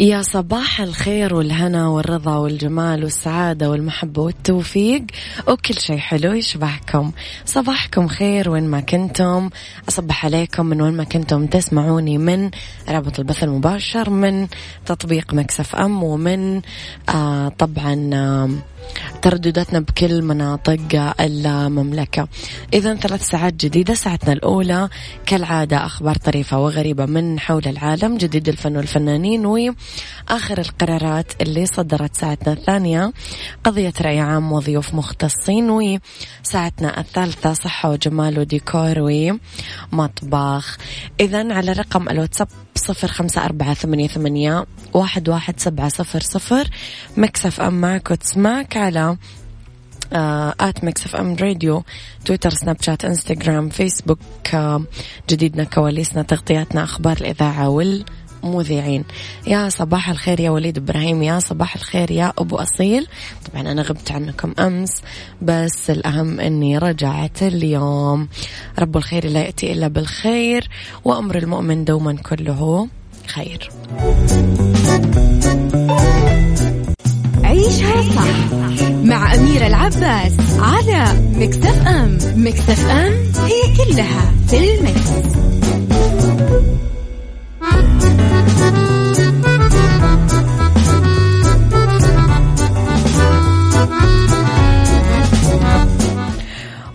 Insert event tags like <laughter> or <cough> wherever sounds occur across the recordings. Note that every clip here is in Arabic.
يا صباح الخير والهنا والرضا والجمال والسعادة والمحبة والتوفيق. وكل شيء حلو يشبهكم. صباحكم خير وين ما كنتم. أصبح عليكم من وين ما كنتم تسمعوني من رابط البث المباشر من تطبيق مكسف أم ومن آه طبعا آه تردداتنا بكل مناطق المملكة. إذا ثلاث ساعات جديدة ساعتنا الأولى. كالعادة أخبار طريفة وغريبة من حول العالم جديد الفن والفنانين وآخر القرارات اللي صدرت ساعتنا الثانية. قضية رأي عام وضيوف مختصين وساعتنا الثالثة صحة وجمال وديكور ومطبخ. إذا على رقم الواتساب صفر خمسة أربعة ثمانية, ثمانية واحد, واحد سبعة صفر صفر. Mix FM معك وتسمعك على at Mix FM Radio تويتر سناب شات انستغرام فيسبوك آه جديدنا كواليسنا تغطياتنا أخبار الإذاعة وال مذيعين. يا صباح الخير يا وليد إبراهيم يا صباح الخير يا أبو أصيل. طبعا أنا غبت عنكم أمس بس الأهم إني رجعت اليوم. رب الخير لا يأتي إلا بالخير وأمر المؤمن دوما كله خير. عيشها صح مع أميرة العباس على مكتف أم. مكتف أم هي كلها في المكس.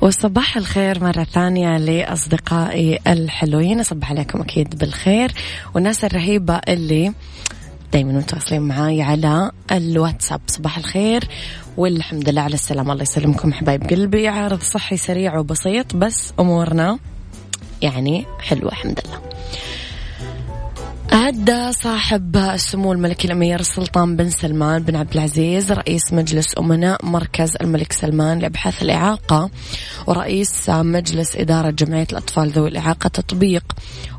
وصباح الخير مرة ثانية لأصدقائي الحلوين. أصبح عليكم أكيد بالخير. والناس الرهيبة اللي دايما متواصلين معاي على الواتساب. صباح الخير والحمد لله على السلامة. الله يسلمكم حبايب قلبي. عارض صحي سريع وبسيط بس أمورنا يعني حلوة الحمد لله. أهدى صاحب السمو الملكي الأمير السلطان بن سلمان بن عبد العزيز رئيس مجلس أمناء مركز الملك سلمان لأبحاث الإعاقة ورئيس مجلس إدارة جمعية الأطفال ذوي الإعاقة تطبيق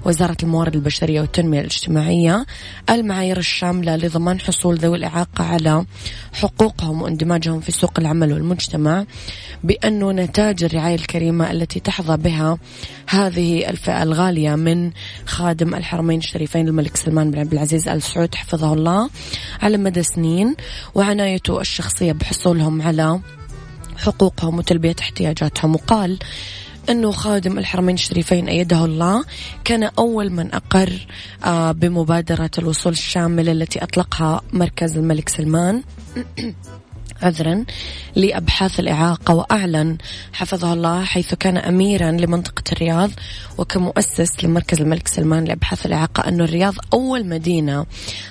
وزارة الموارد البشرية والتنمية الاجتماعية المعايير الشاملة لضمان حصول ذوي الإعاقة على حقوقهم واندماجهم في سوق العمل والمجتمع بأنه نتاج الرعاية الكريمة التي تحظى بها هذه الفئة الغالية من خادم الحرمين الشريفين الملك سلمان بن عبد العزيز آل سعود حفظه الله على مدى سنين وعنايته الشخصية بحصولهم على حقوقهم وتلبية احتياجاتهم. وقال أنه خادم الحرمين الشريفين أيده الله كان أول من أقر آه، بمبادرة الوصول الشاملة التي أطلقها مركز الملك سلمان. <clears throat> عذرا لأبحاث الإعاقة وأعلن حفظه الله حيث كان أميرا لمنطقة الرياض وكمؤسس لمركز الملك سلمان لأبحاث الإعاقة أن الرياض أول مدينة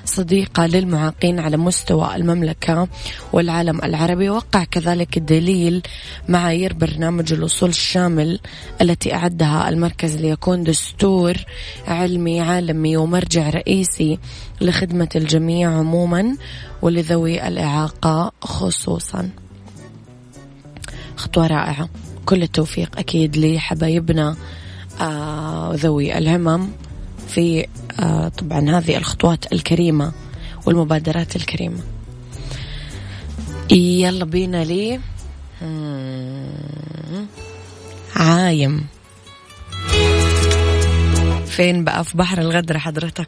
صديقة للمعاقين على مستوى المملكة والعالم العربي. وقع كذلك الدليل معايير برنامج الوصول الشامل التي أعدها المركز ليكون دستور علمي عالمي ومرجع رئيسي لخدمة الجميع عموما ولذوي الإعاقة خصوصا. خطوة رائعة. كل التوفيق أكيد لحبايبنا آه ذوي الهمم في آه طبعا هذه الخطوات الكريمة والمبادرات الكريمة. يلا بينا لي. عايم. فين بقى؟ في بحر الغدر حضرتك.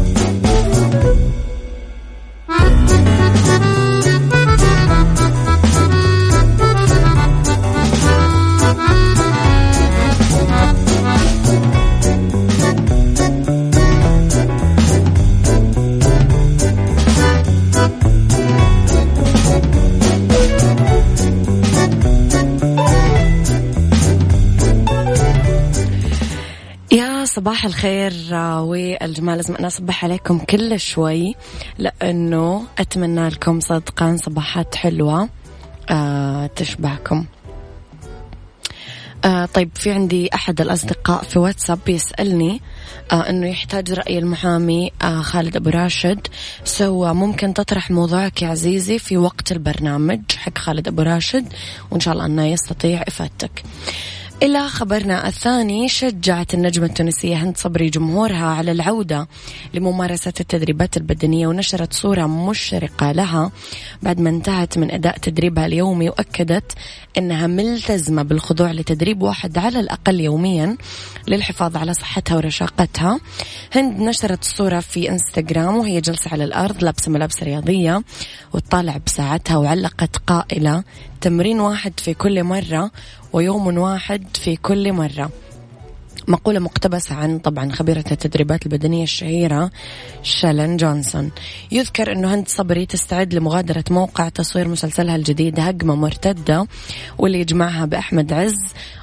صباح الخير والجمال لازم أنا أصبح عليكم كل شوي لأنه أتمنى لكم صدقا صباحات حلوة آه تشبعكم آه طيب في عندي أحد الأصدقاء في واتساب يسألني آه أنه يحتاج رأي المحامي آه خالد أبو راشد. سو ممكن تطرح موضوعك يا عزيزي في وقت البرنامج حق خالد أبو راشد وإن شاء الله أنه يستطيع إفادتك. إلى خبرنا الثاني شجعت النجمة التونسية هند صبري جمهورها على العودة لممارسة التدريبات البدنية ونشرت صورة مشرقة لها. بعد ما انتهت من أداء تدريبها اليومي وأكدت أنها ملتزمة بالخضوع لتدريب واحد على الأقل يوميا للحفاظ على صحتها ورشاقتها. هند نشرت الصورة في إنستغرام وهي جالسة على الأرض لابسة ملابس رياضية وتطالع بساعتها وعلقت قائلة تمرين واحد في كل مرة ويوم واحد في كل مرة. مقولة مقتبسة عن طبعا خبيرة التدريبات البدنية الشهيرة شالن جونسون. يذكر أنه هند صبري تستعد لمغادرة موقع تصوير مسلسلها الجديد هجمة مرتدة واللي يجمعها بأحمد عز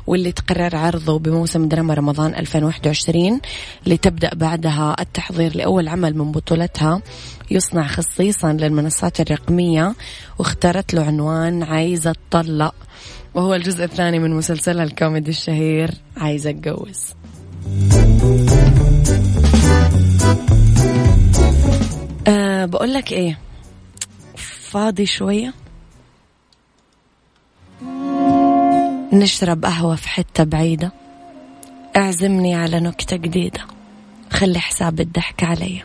واللي تقرر عرضه بموسم دراما رمضان 2021 لتبدأ بعدها التحضير لأول عمل من بطولتها. يصنع خصيصا للمنصات الرقمية واختارت له عنوان عايزة تطلق. وهو الجزء الثاني من مسلسلها الكوميدي الشهير عايزة اتجوز أه بقول لك إيه؟ فاضي شوية؟ نشرب قهوة في حتة بعيدة. اعزمني على نكتة جديدة. خلي حساب الضحك عليا.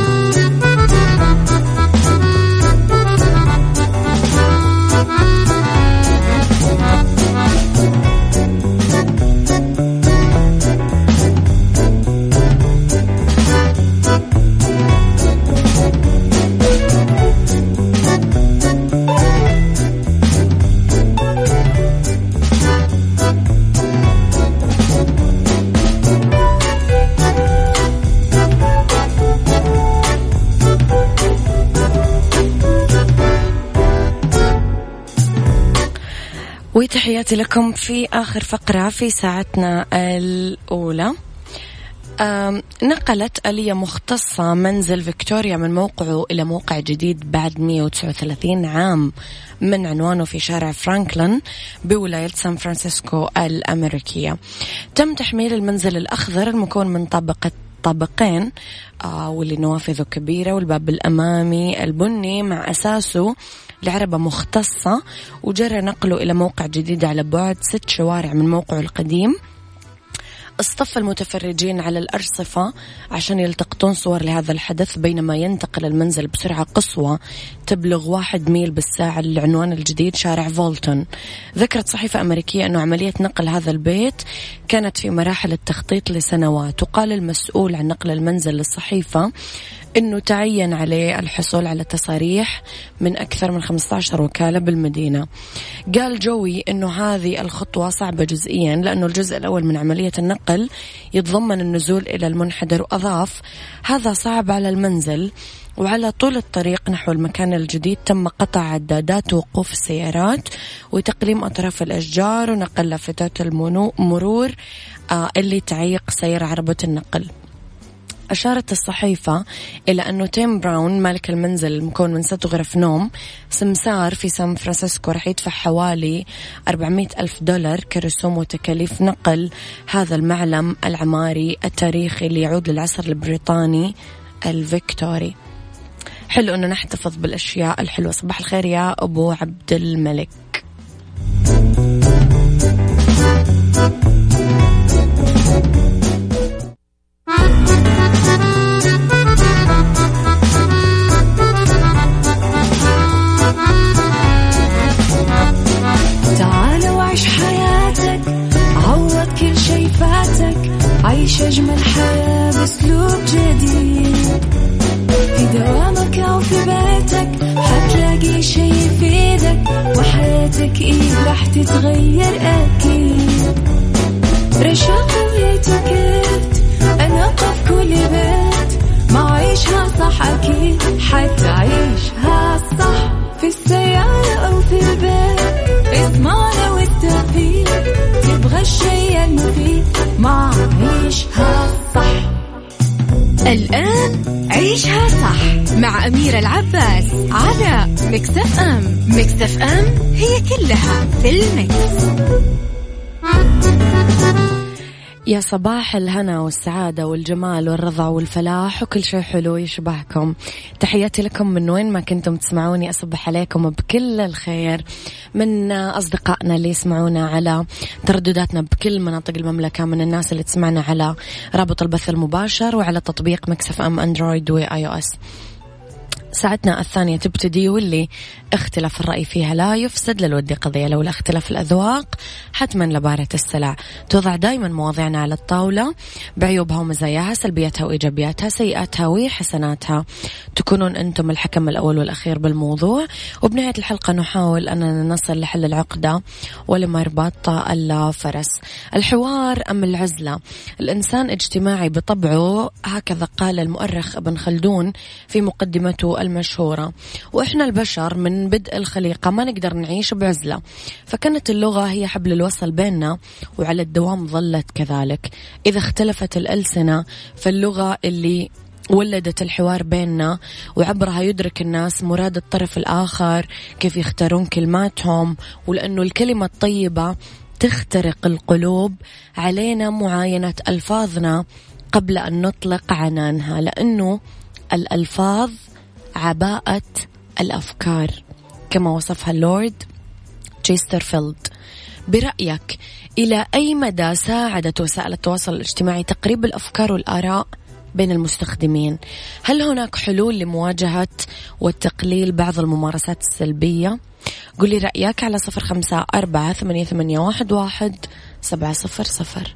وتحياتي لكم في آخر فقرة في ساعتنا الأولى. نقلت آلية مختصة منزل فيكتوريا من موقعه إلى موقع جديد بعد 139 عام من عنوانه في شارع فرانكلين بولاية سان فرانسيسكو الأمريكية. تم تحميل المنزل الأخضر المكون من طابقة طابقين آه واللي نوافذه كبيرة والباب الأمامي البني مع أساسه لعربة مختصة وجرى نقله إلى موقع جديد على بعد ست شوارع من موقعه القديم. اصطف المتفرجين على الأرصفة عشان يلتقطون صور لهذا الحدث بينما ينتقل المنزل بسرعة قصوى تبلغ واحد ميل بالساعة للعنوان الجديد شارع فولتون. ذكرت صحيفة أمريكية أنه عملية نقل هذا البيت كانت في مراحل التخطيط لسنوات وقال المسؤول عن نقل المنزل للصحيفة أنه تعين عليه الحصول على تصاريح من أكثر من 15 وكالة بالمدينة. قال جوي أنه هذه الخطوة صعبة جزئيا لأنه الجزء الأول من عملية النقل يتضمن النزول إلى المنحدر وأضاف هذا صعب على المنزل وعلى طول الطريق نحو المكان الجديد تم قطع عدادات وقوف السيارات وتقليم أطراف الأشجار ونقل لافتات المرور آه، اللي تعيق سير عربة النقل. أشارت الصحيفة إلى أنه تيم براون مالك المنزل المكون من ست غرف نوم سمسار في سان فرانسيسكو رح يدفع حوالي 400 ألف دولار كرسوم وتكاليف نقل هذا المعلم العماري التاريخي اللي يعود للعصر البريطاني الفيكتوري. حلو أنه نحتفظ بالأشياء الحلوة. صباح الخير يا أبو عبد الملك. عيش أجمل حياة بأسلوب جديد. شي يفيدك وحياتك إيه راح تتغير أكيد. رشاق ويتوكيت أنا في كل بيت. مع أميرة العباس على مكتف أم مكتف أم هي كلها في المكس. يا صباح الهنا والسعادة والجمال والرضا والفلاح وكل شيء حلو يشبهكم. تحياتي لكم من وين ما كنتم تسمعوني أصبح عليكم بكل الخير. من أصدقائنا اللي يسمعونا على تردداتنا بكل مناطق المملكة من الناس اللي تسمعنا على رابط البث المباشر وعلى تطبيق Mix FM أندرويد و iOS ساعتنا الثانية تبتدي واللي اختلاف الرأي فيها لا يفسد للود قضية لولا اختلاف الأذواق. حتما لبارت السلع. توضع دائما مواضيعنا على الطاولة. بعيوبها ومزاياها سلبياتها وإيجابياتها سيئاتها وحسناتها. تكونون أنتم الحكم الأول والأخير بالموضوع. وبنهاية الحلقة نحاول أننا نصل لحل العقدة ولمربط الفرس الحوار أم العزلة؟ الإنسان اجتماعي بطبعه. هكذا قال المؤرخ ابن خلدون في مقدمته المشهورة. وإحنا البشر من بدء الخليقة ما نقدر نعيش بعزلة. فكانت اللغة هي حبل الوصل بيننا وعلى الدوام ظلت كذلك. إذا اختلفت الألسنة فاللغة اللي ولدت الحوار بيننا وعبرها يدرك الناس مراد الطرف الآخر كيف يختارون كلماتهم ولأنه الكلمة الطيبة تخترق القلوب علينا معاينة ألفاظنا قبل أن نطلق عنانها. لأنه الألفاظ عباءة الأفكار كما وصفها اللورد تشيسترفيلد. برأيك إلى أي مدى ساعدت وسائل التواصل الاجتماعي تقريب الأفكار والآراء بين المستخدمين؟ هل هناك حلول لمواجهة والتقليل بعض الممارسات السلبية؟ قولي رأيك على صفر خمسة أربعة ثمانية, ثمانية واحد, واحد سبعة صفر صفر.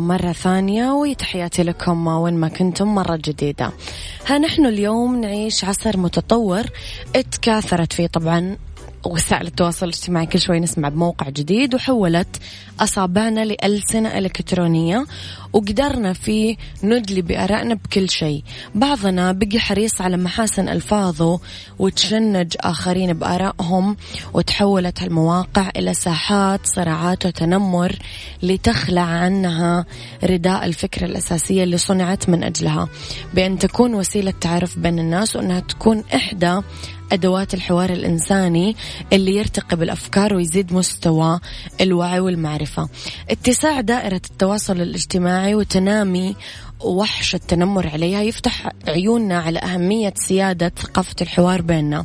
مرة ثانية وتحياتي لكم وين ما كنتم مرة جديدة. ها نحن اليوم نعيش عصر متطور اتكاثرت فيه طبعا وسائل التواصل الاجتماعي كل شوي نسمع بموقع جديد وحولت أصابعنا لألسنة إلكترونية وقدرنا فيه ندلي بآرائنا بكل شيء. بعضنا بقي حريص على محاسن ألفاظه وتشنج آخرين بآرائهم وتحولت هالمواقع إلى ساحات صراعات وتنمر لتخلع عنها رداء الفكرة الأساسية اللي صنعت من أجلها. بأن تكون وسيلة تعرف بين الناس وأنها تكون إحدى أدوات الحوار الإنساني اللي يرتقي بالأفكار ويزيد مستوى الوعي والمعرفة. اتساع دائرة التواصل الاجتماعي وتنامي وحش التنمر عليها يفتح عيوننا على أهمية سيادة ثقافة الحوار بيننا.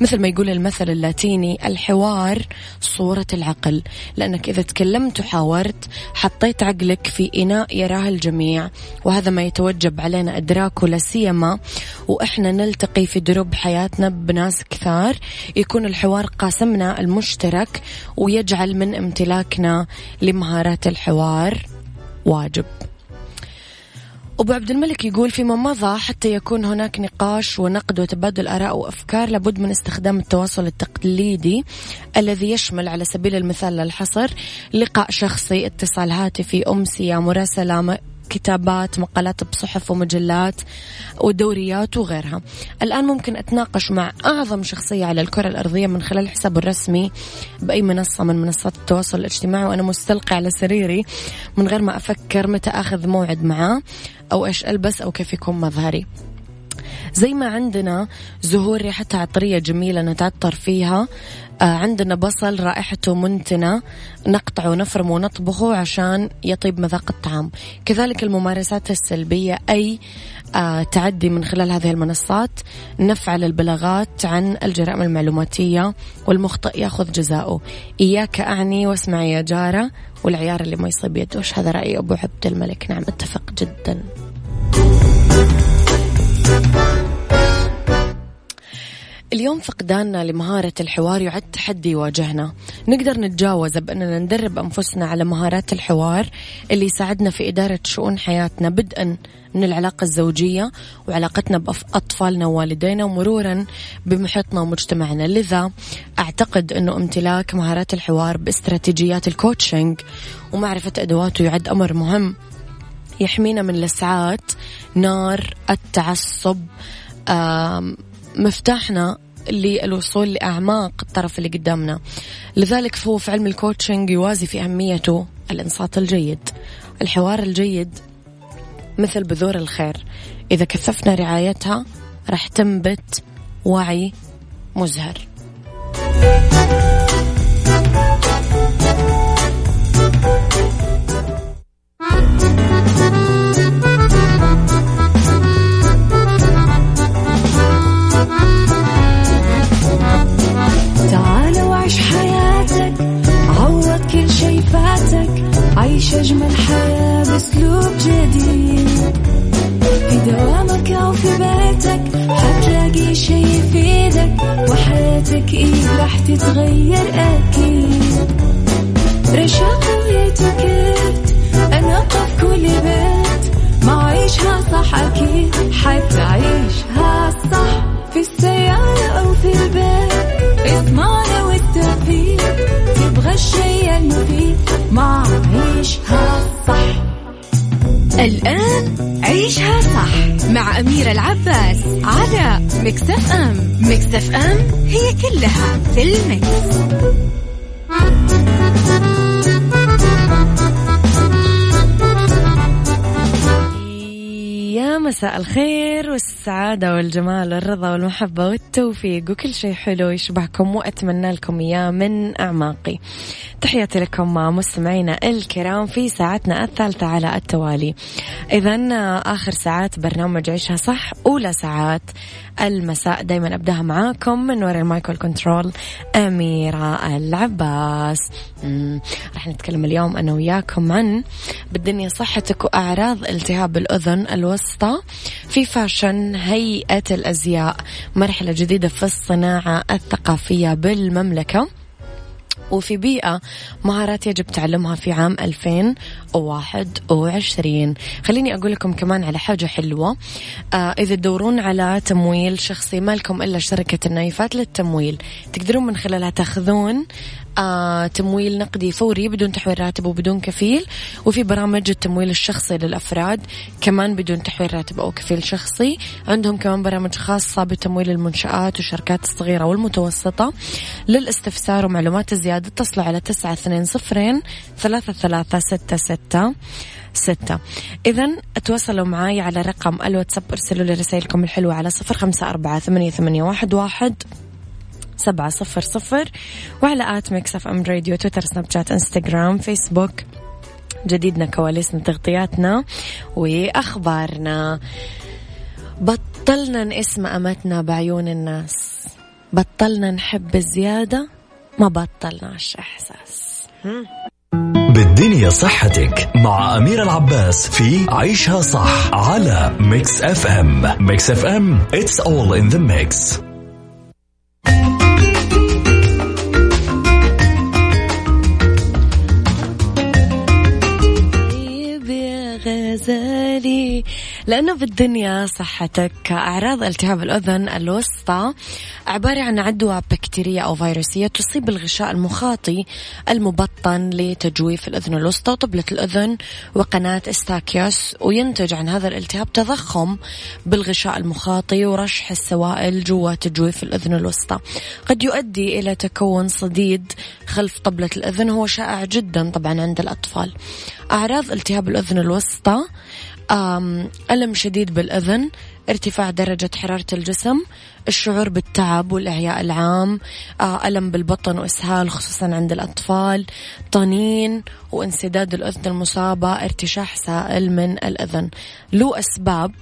مثل ما يقول المثل اللاتيني الحوار صورة العقل. لأنك إذا تكلمت وحاورت حطيت عقلك في إناء يراه الجميع. وهذا ما يتوجب علينا إدراكه لا سيما. وإحنا نلتقي في دروب حياتنا بناس كثار. يكون الحوار قاسمنا المشترك ويجعل من امتلاكنا لمهارات الحوار واجب. أبو عبد الملك يقول فيما مضى حتى يكون هناك نقاش ونقد وتبادل آراء وأفكار لابد من استخدام التواصل التقليدي الذي يشمل على سبيل المثال للحصر لقاء شخصي اتصال هاتفي أمسية مراسلة كتابات مقالات بصحف ومجلات ودوريات وغيرها. الآن ممكن أتناقش مع أعظم شخصية على الكرة الأرضية من خلال حسابه الرسمي بأي منصة من منصات التواصل الاجتماعي وأنا مستلقي على سريري من غير ما أفكر متى أخذ موعد معاه أو إيش ألبس أو كيف يكون مظهري. زي ما عندنا زهور ريحتها عطرية جميلة نتعطر فيها عندنا بصل رائحته منتنة. نقطعه ونفرمه ونطبخه عشان يطيب مذاق الطعام. كذلك الممارسات السلبية أي آه تعدي من خلال هذه المنصات. نفعل البلاغات عن الجرائم المعلوماتية والمخطئ يأخذ جزاؤه. إياك أعني واسمعي يا جارة والعيار اللي ما يصيب يدوش هذا رأي أبو عبد الملك؟ نعم أتفق جدا. اليوم فقداننا لمهارة الحوار يعد تحدي يواجهنا. نقدر نتجاوز بأننا ندرب أنفسنا على مهارات الحوار اللي يساعدنا في إدارة شؤون حياتنا بدءا من العلاقة الزوجية وعلاقتنا بأطفالنا ووالدينا ومرورا بمحيطنا ومجتمعنا. لذا أعتقد أنه امتلاك مهارات الحوار باستراتيجيات الكوتشنج ومعرفة أدواته يعد أمر مهم. يحمينا من لسعات نار التعصب مفتاحنا للوصول لأعماق الطرف اللي قدامنا. لذلك فهو في علم الكوتشنج يوازي في أهميته الإنصات الجيد. الحوار الجيد مثل بذور الخير. إذا كثفنا رعايتها راح تنبت وعي مزهر. كلها في المكس. يا مساء الخير والسعادة والجمال والرضا والمحبة والتوفيق وكل شيء حلو يشبهكم وأتمنى لكم إياه من أعماقي. تحياتي لكم مستمعينا الكرام في ساعتنا الثالثة على التوالي. إذا آخر ساعات برنامج عيشها صح أولى ساعات المساء. دايما أبدأها معاكم من وراء ال mic وال control أميرة العباس. راح نتكلم اليوم أنا وياكم عن بالدنيا صحتك وأعراض التهاب الأذن الوسطى في fashion هيئة الأزياء مرحلة جديدة في الصناعة الثقافية بالمملكة. وفي بيئة مهارات يجب تعلمها في عام 2021 خليني أقول لكم كمان على حاجة حلوة. آه إذا تدورون على تمويل شخصي ما لكم إلا شركة النايفات للتمويل. تقدرون من خلالها تاخذون آه تمويل نقدي فوري بدون تحويل راتب وبدون كفيل وفي برامج التمويل الشخصي للأفراد كمان بدون تحويل راتب أو كفيل شخصي. عندهم كمان برامج خاصة بتمويل المنشآت والشركات الصغيرة والمتوسطة للاستفسار ومعلومات زيادة اتصلوا على تسعة اثنين صفرين ثلاثة ثلاثة ستة ستة. ستة إذا تواصلوا معي على رقم الواتساب ارسلوا لي رسائلكم الحلوة على صفر خمسة أربعة ثمانية, ثمانية واحد, واحد. سبعة صفر صفر. وعلى at Mix FM Radio تويتر سناب شات إنستغرام فيسبوك. جديدنا كواليسنا تغطياتنا وأخبارنا. بطلنا نقيس مقاماتنا بعيون الناس. بطلنا نحب الزيادة ما بطلناش إحساس. بالدنيا صحتك مع أميرة العباس في عيشها صح على Mix FM. Mix FM it's all in the mix. لأنه بالدنيا صحتك أعراض التهاب الأذن الوسطى عبارة عن عدوى بكتيرية أو فيروسية تصيب الغشاء المخاطي المبطن لتجويف الأذن الوسطى وطبلة الأذن وقناة إستاكيوس وينتج عن هذا الالتهاب تضخم بالغشاء المخاطي ورشح السوائل جوا تجويف الأذن الوسطى. قد يؤدي إلى تكون صديد خلف طبلة الأذن هو شائع جدا طبعا عند الأطفال. أعراض التهاب الأذن الوسطى ألم شديد بالأذن ارتفاع درجة حرارة الجسم الشعور بالتعب والإعياء العام آه، ألم بالبطن وإسهال خصوصا عند الأطفال طنين وانسداد الأذن المصابة ارتشاح سائل من الأذن. له أسباب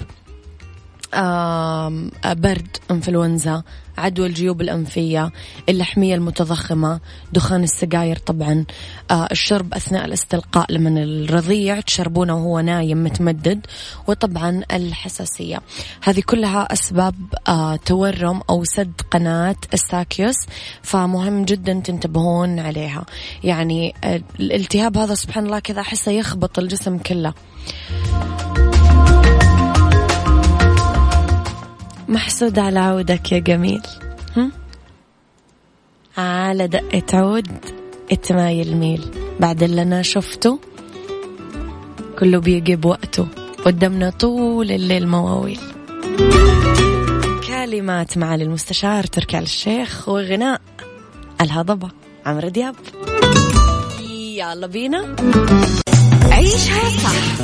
برد انفلونزا عدوى الجيوب الأنفية اللحمية المتضخمة دخان السجاير طبعا آه الشرب أثناء الاستلقاء لمن الرضيع تشربونه وهو نايم متمدد وطبعا الحساسية. هذه كلها أسباب آه تورم أو سد قناة الساكيوس فمهم جدا تنتبهون عليها. يعني آه الالتهاب هذا سبحان الله كذا أحسه يخبط الجسم كله. محسود على عودك يا جميل. هم؟ على دقة عود اتمايل ميل بعد اللي أنا شفته كله بيجي بوقته قدامنا طول الليل مواويل. كلمات معالي المستشار تركي آل الشيخ وغناء. الهضبة عمرو دياب. يلا بينا. عيشها صح.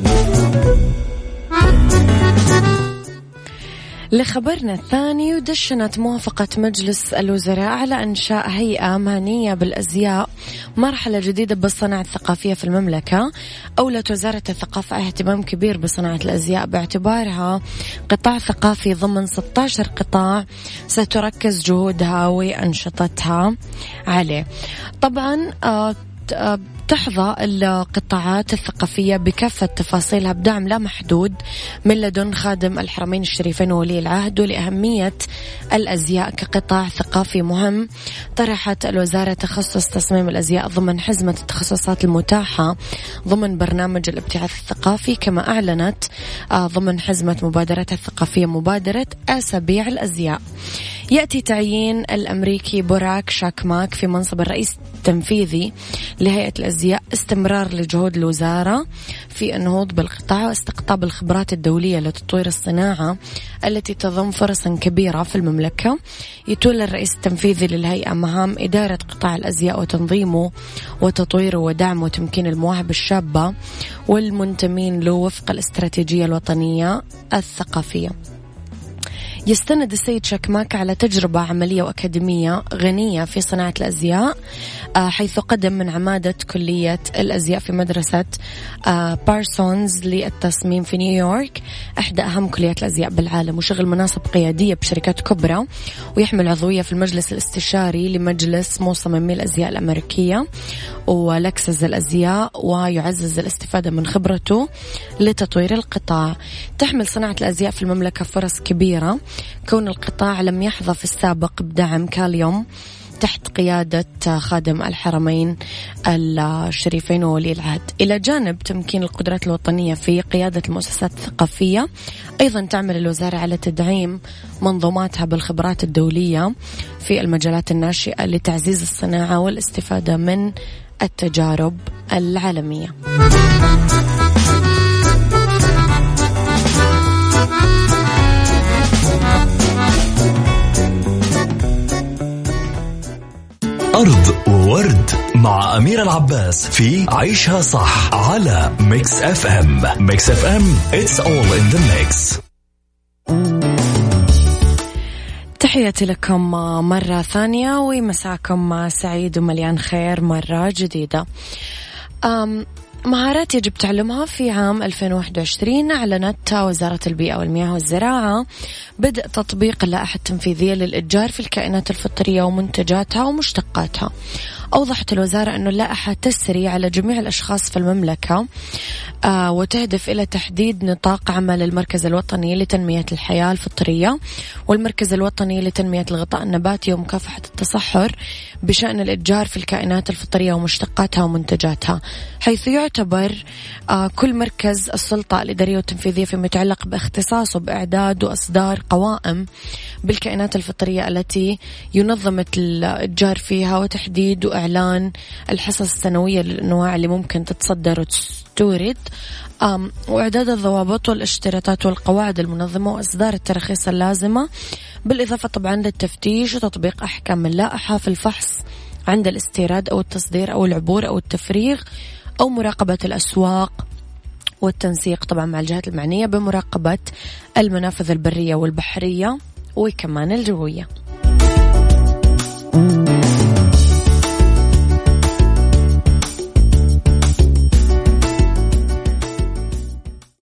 لخبرنا الثاني ودشنت موافقة مجلس الوزراء على إنشاء هيئة مهنية بالأزياء. مرحلة جديدة بالصناعة الثقافية في المملكة. أولت وزارة الثقافة اهتمام كبير بصناعة الأزياء باعتبارها قطاع ثقافي ضمن 16 قطاع. ستركز جهودها وأنشطتها عليه. طبعا آه، تحظى القطاعات الثقافية بكافة تفاصيلها بدعم لا محدود من لدن خادم الحرمين الشريفين وولي العهد ولأهمية الأزياء كقطاع ثقافي مهم. طرحت الوزارة تخصص تصميم الأزياء ضمن حزمة التخصصات المتاحة ضمن برنامج الابتعاث الثقافي كما أعلنت آه، ضمن حزمة مبادرتها الثقافية مبادرة أسابيع الأزياء. يأتي تعيين الأمريكي بوراك شاكماك في منصب الرئيس التنفيذي لهيئة الأزياء استمرار لجهود الوزارة في النهوض بالقطاع واستقطاب الخبرات الدولية لتطوير الصناعة التي تضم فرصا كبيرة في المملكة. يتولى الرئيس التنفيذي للهيئة مهام إدارة قطاع الأزياء وتنظيمه وتطويره ودعم وتمكين المواهب الشابة والمنتمين له وفق الاستراتيجية الوطنية الثقافية. يستند السيد شكماك على تجربة عملية وأكاديمية غنية في صناعة الأزياء آه، حيث قدم من عمادة كلية الأزياء في مدرسة آه، بارسونز للتصميم في نيويورك إحدى أهم كليات الأزياء بالعالم وشغل مناصب قيادية بشركات كبرى ويحمل عضوية في المجلس الاستشاري لمجلس مصممي الأزياء الأمريكية. ولكسز الأزياء ويعزز الاستفادة من خبرته لتطوير القطاع. تحمل صناعة الأزياء في المملكة فرص كبيرة. كون القطاع لم يحظى في السابق بدعم كاليوم تحت قيادة خادم الحرمين الشريفين وولي العهد. إلى جانب تمكين القدرات الوطنية في قيادة المؤسسات الثقافية أيضا تعمل الوزارة على تدعيم منظوماتها بالخبرات الدولية في المجالات الناشئة لتعزيز الصناعة والاستفادة من التجارب العالمية. أرض وورد مع أمير العباس في عيشها صح على Mix FM Mix FM it's all in the mix. تحياتي لكم مرة ثانية ومساكم سعيد ومليان خير مرة جديدة. مهارات يجب تعلمها في عام 2021 أعلنت وزارة البيئة والمياه والزراعة بدء تطبيق اللائحة التنفيذية للإتجار في الكائنات الفطرية ومنتجاتها ومشتقاتها. أوضحت الوزارة أن اللائحة تسري على جميع الأشخاص في المملكة آه وتهدف إلى تحديد نطاق عمل المركز الوطني لتنمية الحياة الفطرية والمركز الوطني لتنمية الغطاء النباتي ومكافحة التصحر بشأن الإتجار في الكائنات الفطرية ومشتقاتها ومنتجاتها حيث يعتبر آه كل مركز السلطة الإدارية والتنفيذية فيما يتعلق باختصاصه بإعداد وإصدار قوائم بالكائنات الفطرية التي ينظم الإتجار فيها وتحديد وإعلان الحصص السنوية للأنواع اللي ممكن تتصدر وتستورد. وإعداد الضوابط والاشتراطات والقواعد المنظمة وإصدار التراخيص اللازمة. بالإضافة طبعا للتفتيش وتطبيق أحكام اللائحة في الفحص عند الاستيراد أو التصدير أو العبور أو التفريغ أو مراقبة الأسواق والتنسيق طبعا مع الجهات المعنية بمراقبة المنافذ البرية والبحرية وكمان الجوية.